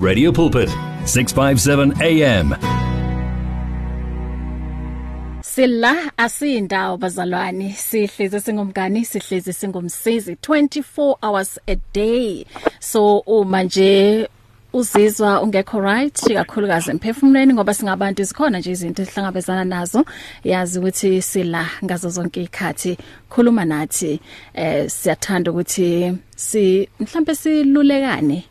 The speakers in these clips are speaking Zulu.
Radio Pulpit 657 AM Sila asindawo bazalwane. Sihleze singumngani sihleze singumsizi. 24 hours a day. So uma nje uzizwa ungekho right kakhulukazi emphefumulweni ngoba singabantu sikhona nje izinto esihlangabezana nazo yazi ukuthi sila ngazo zonke ikhathi khuluma nathi. Eh siyathanda ukuthi si mhlambe silulekane.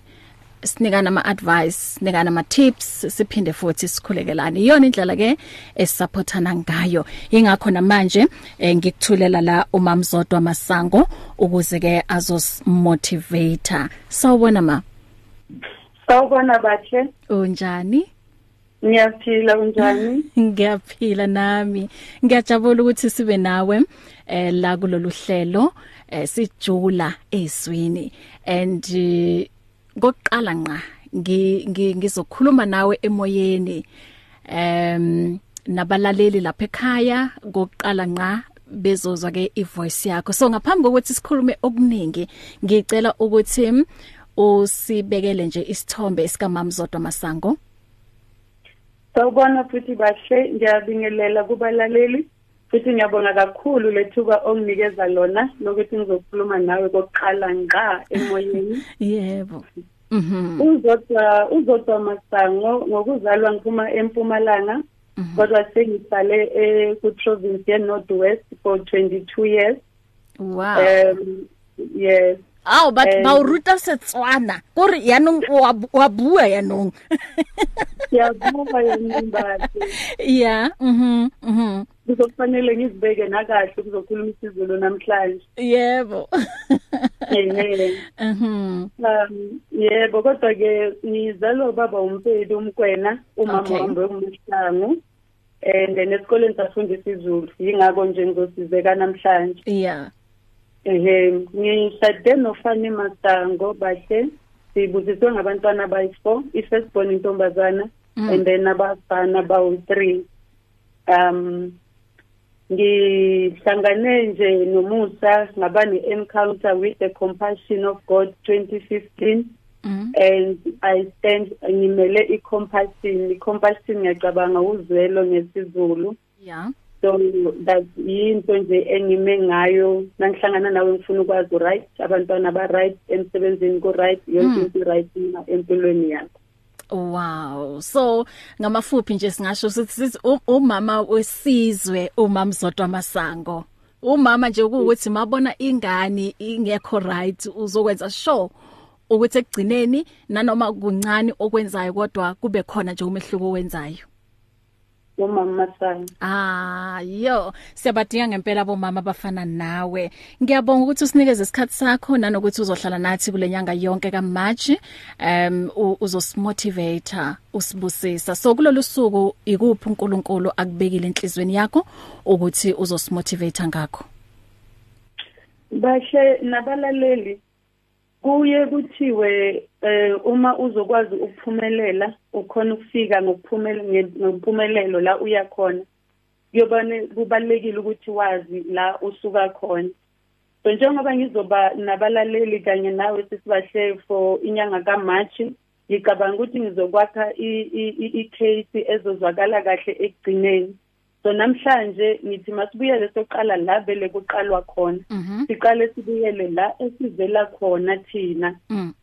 Sinikana ama advice sinikana ama tips siphinde futhi sikhulekelane. Iyona indlela ke esupportana ngayo. Ingakho namanje eh, ngikuthulela la umamzodwa masango ukuze ke azos motivator sawubona ma. Sawubona bahle. unjani? Ngiyaphila unjani? ngiyaphila nami. Ngiyajabula ukuthi sibe nawe eh la kulolu hlelo eh sijula ezwini. And eh, ngokuqala nqa ngi- ngi- ngizokhuluma nawe emoyeni em nabalaleli lapha ekhaya. Ngokuqala nqa bezozwa ke ivoice yakho. So ngaphambi kokuthi sikhulume okuningi ngicela ukuthi mm, usibekele nje isithombe esikamamzodwa masango. Sawubona futhi bahle ngiyabingelela kubalaleli. Futhi ngiyabonga kakhulu lethuba onginikeza lona lokuthi ngizokhuluma nawe kokuqala ngqa emoyeni. yebo. mhm Uzodwa uzodwa masango ngokuzalwa ngiphuma eMpumalanga kodwa sengihlale eh ku province ye North West for 22 years. wow. Um yes. Aw but Eh, ba o ruta Setswana. Kore yanong wa wa bua yanong. Siyabonga yena mbathe. Yeah, mhm, mhm. Kuzofanele ngizibeke nakahle kuzokhuluma isiZulu namhlanje. Yebo. Ehe. Mhm. Um yebo kodwa ke ngizalwa baba umpeli umkwena umama Okay. wami umhlangu and then esikoleni safundisa isiZulu yingakho nje ngizosizeka namhlanje Yeah. Ehe ngishade nofani masango bahle sibusiswe ngabantwana abayi4 i-first born intombazana Mm. and then abafana bawu3 um ngihlangane nje nomusa ngaba ne-encounter with the compassion of god 2015 Mhm. and i stand ngimele i-compassion i-compassion ngiyacabanga uzwelo ngesizulu Yeah. So that yinto nje engime ngayo nangihlangana nawe ngifuna ukwazi right abantwana ba right emsebenzini ku right yonke Mm. into right na empilweni yakho Wow. So ngamafuphi nje singasho sithi umama wesizwe umamzodwa masango. Umama nje ukuthi mabona ingane ingekho right uzokwenza sure ukuthi ekugcineni nanoma kuncane okwenzayo kodwa kube khona nje umehluko owenzayo. Umama masana Ah, yo, siyabadinga ngempela bomama abafana nawe. Ngiyabonga ukuthi usinikeze isikhatsi sakho nanokuthi uzohlala nathi kule nyanga yonke kaMarch. Um u- uzosimotivator, usibusisa. So kulolu suku ikuphi uNkulunkulu akubekile enhlizweni yakho ukuthi uzosimotivator ngakho. bahle nabalaleli kuye kuthiwe eh uma uzokwazi ukuphumelela ukhona ukufika ngokuphumelela ngokuphumelelo la uya khona kuyobane kubalekile ukuthi wazi la usuka khona. So njengoba ngizoba nabalaleli kanye nawe sisibahle for inyanga kaMarch ngicabanga ukuthi ngizokwakha i- i- i- i-case ezozwakala kahle ekugcineni. So namhlanje ngithi masibuyele soqala la vele kuqalwa khona. Mhm. siqale sibuyele la esivela khona thina. Mm.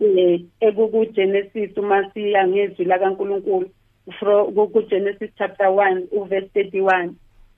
eh ekuGenesis uma siya ngezwi lakaNkuluNkulu kuGenesis chapter 1 uverse 31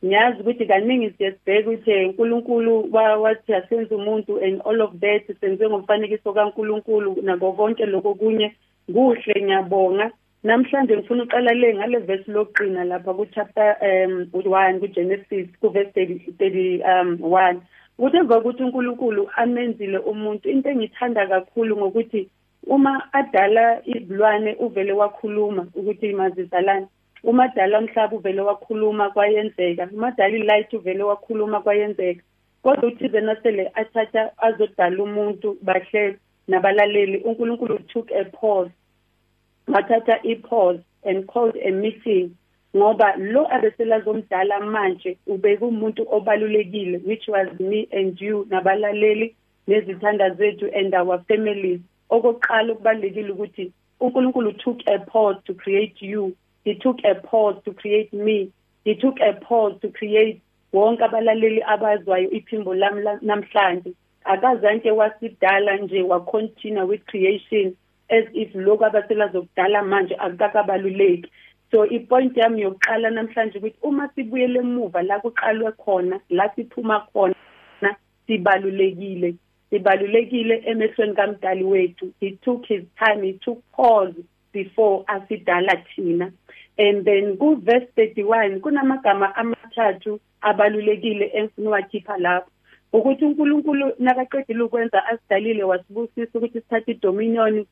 ngiyazi ukuthi kaningi siyesibheka ukuthi uNkulunkulu wa- wathi asenze umuntu and all of that senze ngomfanekiso kaNkulunkulu nako konke lokho kunye kuhle ngiyabonga. Namhlanje ngifuna uqala le ngale verse loqina lapha ku chapter um 1 kuGenesis ku verse 30 30 um 1 ukuthi emva kokuthi uNkulunkulu amenzile umuntu into engithanda kakhulu ngokuthi uma adala izilwane uvele wakhuluma ukuthi mazizalane. Uma adala umhlaba uvele wakhuluma kwayenzeka. Uma adala ilight uvele wakhuluma kwayenzeka. Kodwa uthize nasele athatha azodala umuntu bahle nabalaleli. uNkulunkulu took a pause. Wathatha i-pause and called a meeting ngoba lo abeselazomdala manje ubeka umuntu obalulekile which was me and you nabalaleli nezithanda zethu and our families okokuqala okubalekile ukuthi uNkulunkulu took a pause to create you. He took a pause to create me. He took a pause to create wonke abalaleli abazwayo iphimbo lami namhlanje. Akazanke wasidala nje wa continue with creation. As if lokho abathela zokudala manje akakabaluleki so ipoint yami yokuqala namhlanje ukuthi uma sibuyele emuva la kuqalwe khona la siphuma khona sibalulekile. Sibalulekile emehlweni kamdali wethu. He took his time he took pause before asidala thina. And then ku verse 31 kunamagama amathathu abalulekile engifuna wakhipha lapho. Ukuthi uNkulunkulu nakaqedile ukwenza asidalile wasibusisa ukuthi sithathe idominion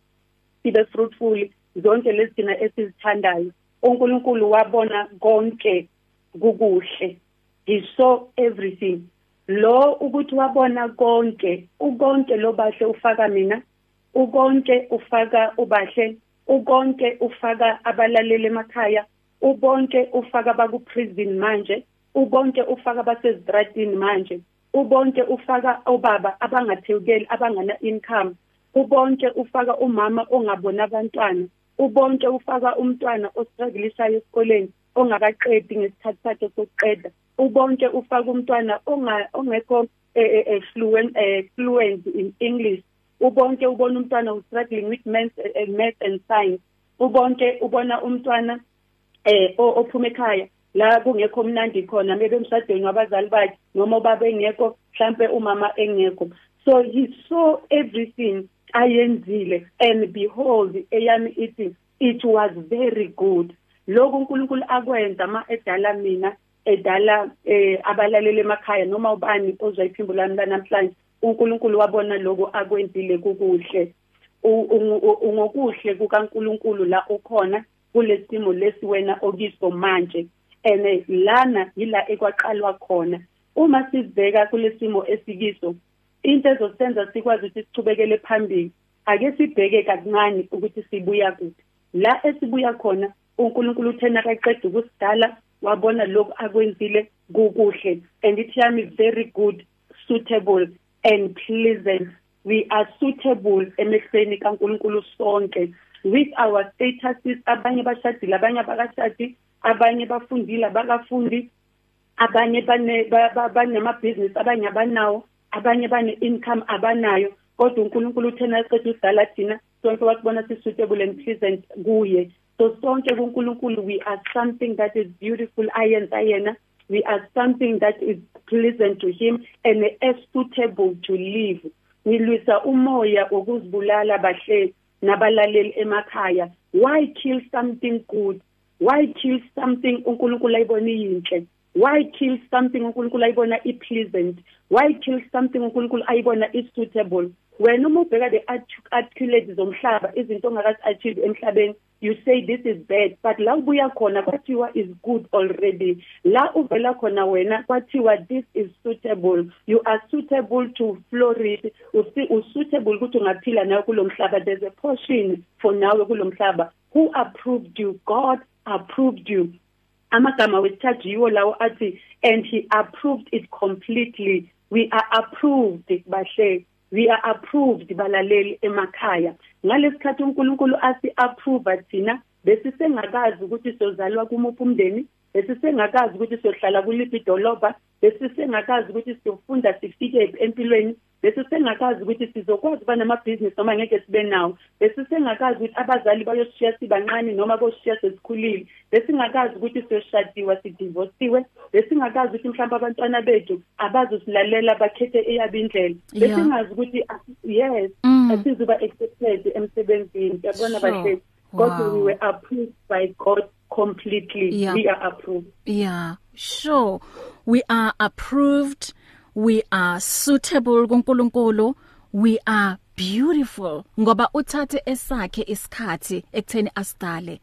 sibe fruitful zonke lezi thina esizithandayo. uNkulunkulu wabona konke kukuhle. He saw everything. Lo ukuthi wabona konke ukonke lo bahle ufaka mina ukonke ufaka ubahle ukonke ufaka abalaleli emakhaya ubonke ufaka baku prison manje ubonke ufaka basezitratini manje ubonke ufaka obaba abangathekeli abangana income ubonke ufaka umama ongabona abantwana. Ubonke ufaka umntwana ostruggleishayo esikoleni ongakaqedi ngesikhathi sakhe sokuqeda. Ubonke ufaka umntwana ongekho eh, eh, eh, fluent in English. Ubonke ubona umntwana struggling with math, and science. Ubonke ubona umntwana eh ophuma ekhaya la kungekho mnandi khona maybe emshadweni wabazali bakhe noma baba engekho mhlambe umama engekho. So he saw everything ayenzile and behold eyami ithi it was very good. Lokhu uNkulunkulu akwenza ma edala mina edala eh abalaleli emakhaya noma ubani ozwa iphimbo lami lanamhlanje uNkulunkulu wabona lokho akwenzile kukuhle. Ungokuhle kukaNkulunkulu la ukhona kulesimo lesi wena okiso manje. Ene lana yila ekwaqalwa khona. Uma sibheka kulesimo esikiso into ezosenza sikwazi ukuthi sichubekele phambili. Ake sibheke kancane ukuthi sibuya kuphi. La esibuya khona uNkulunkulu uthena kaqeda ukusidala wabona lokhu akwenzile kukuhle. And it yami very good suitable and pleasant. We are suitable emehlweni kaNkulunkulu sonke. With our statuses abanye bashadile abanye abakashadi abanye bafundile abakafundi abanye banemabhizinisi abanye abanawo. Abanye bane-income abanayo kodwa unkulunkulu uthena aqeda udala thina sonke wasibona si-suitable and pleasant kuye. So sonke kunkulunkulu we are something that is beautiful ayenza yena. We are something that is pleasant to him and as suitable to live. Ngilwisa umoya wokuzibulala bahleli nabalaleli emakhaya. Why kill something good? Why kill something uNkulunkulu ayibona iyinhle why kill something uNkulunkulu ayibona ipleasant? Why kill something uNkulunkulu ayibona isuitable? Wena uma ubheka the articulate zomhlaba izinto ongakazi achieve emhlabeni you say this is bad but la ubuya khona kwathiwa is good already. La uvela khona wena kwathiwa this is suitable. You are suitable to flourish. Usuitable ukuthi ungaphila nawe kulomhlaba there's a portion for nawe kulomhlaba who approved you? God approved you. Amagama wesithathu yiwo lawo athi and he approved it completely. We are approved bahle. We are approved balaleli emakhaya. Ngalesikhathi uNkulunkulu asi approve thina besisengakazi ukuthi sozalwa kumuphi umndeni besisengakazi ukuthi siyohlala kuliphi idolobha besisengakazi ukuthi siyofunda sifike empilweni besisengakazi ukuthi sizokwazi uba namabhizinisi noma ngeke sibe nawo. Besisengakazi ukuthi abazali bayoshiya sibancane noma boshiya sesikhulile. Besingakazi ukuthi siyoshadiwa sidivosiwe besingakazi ukuthi mhlawumbe abantwana bethu abazosilalela bakhethe eyabo indlela. Besingazi ukuthi yes mm. asizuba accepted emsebenzini. Yabona bahle kodwa we were approved by God completely. Yeah. we are approved. Yeah. Sure. We are approved we are suitable kuNkulunkulu. We are beautiful ngoba uthathe esakhe isikhathi ekutheni asidale.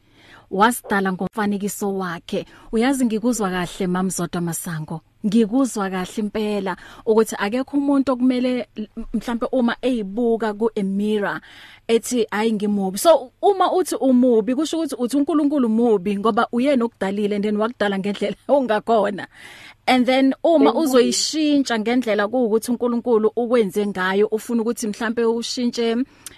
Wasidala ngomfanekiso wakhe. Uyazi ngikuzwa kahle mamzodwa masango. Ngikuzwa kahle impela ukuthi akekho umuntu okumele mhlambe uma eyibuka ku Emira ethi hayi ngimubi. So uma uthi umubi kusho ukuthi uthi uNkulunkulu mubi ngoba uyena okudalile and then wakudala ngendlela ongakhona. And then uma uzoyishintsha ngendlela kuukuthi uNkulunkulu ukwenze ngayo ufuna ukuthi mhlambe ushintshe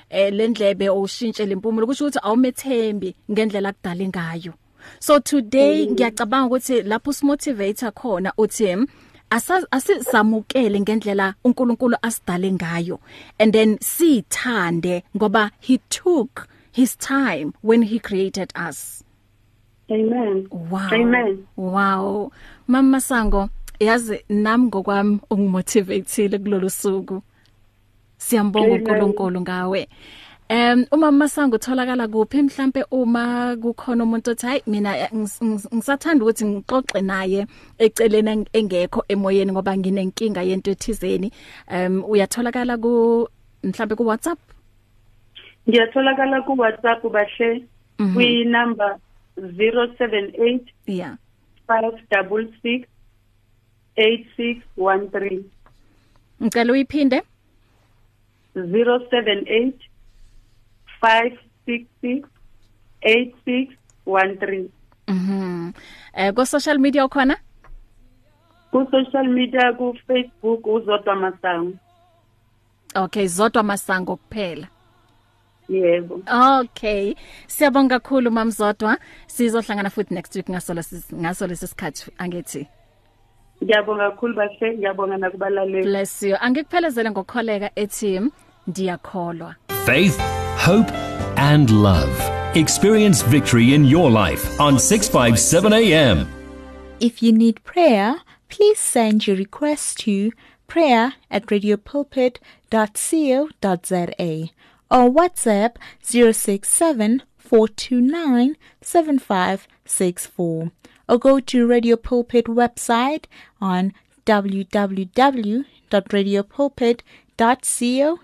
eh lendlebe ushintshe lempumulo kusho ukuthi awumethembi ngendlela akudala ngayo. So today ngiyacabanga ukuthi lapho simotivator khona uthi asisamukele ngendlela uNkulunkulu asidale ngayo and then sithande ngoba he took his time when he created us Amen. Wow. Amen. Wow. Mama Sango, yazi nami ngokwami ungimotivateile kulolu suku. Siyambonga uNkulunkulu ngawe. Em uma masango utholakala kuphi? Mhlambe uma kukhona umuntu othi hayi mina ngisathanda ukuthi ngixoxe naye eceleni engekho emoyeni ngoba nginenkinga yento ethizeni. Em uyatholakala ku mhlambe ku WhatsApp Ngiyatholakala ku WhatsApp bahle kwi number 078 yeah. 566 8613 ngicela uyiphinde. 078 566 8613 mhm eh ku social media ukhona ku social media ku Facebook uzodwa masango okay zodwa masango kuphela yebo Okay. Siyabonga kakhulu mamzodwa. Sizohlangana futhi next week ngaso lesi ngaso lesi sikhathi angithi. ngiyabonga kakhulu bahle ngiyabonga nakubalaleli Bless you. Angikuphelezele ngokholeka ethi ndiyakholwa. Faith, hope, and love. Experience victory in your life on 657 AM. If you need prayer, please send your request to prayer at radiopulpit.co.za or WhatsApp 067 429 7564 or go to Radio Pulpit website on www.radiopulpit.co.za.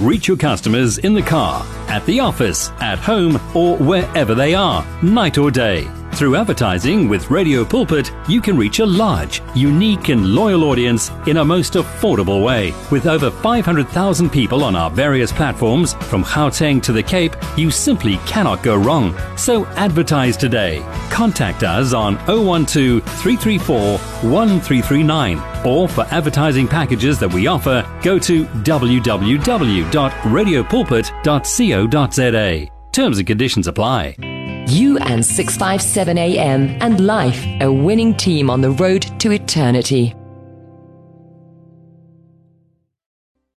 Reach your customers in the car, at the office, at home, or wherever they are, night or day. Through advertising with Radio Pulpit, you can reach a large, unique, and loyal audience in a most affordable way. With over 500,000 people on our various platforms, from Gauteng to the Cape, you simply cannot go wrong. So advertise today. Contact us on 012 334 1339 or for advertising packages that we offer, go to www.radiopulpit.co.za. Terms and conditions apply. You and 657 AM and life, a winning team on the road to eternity.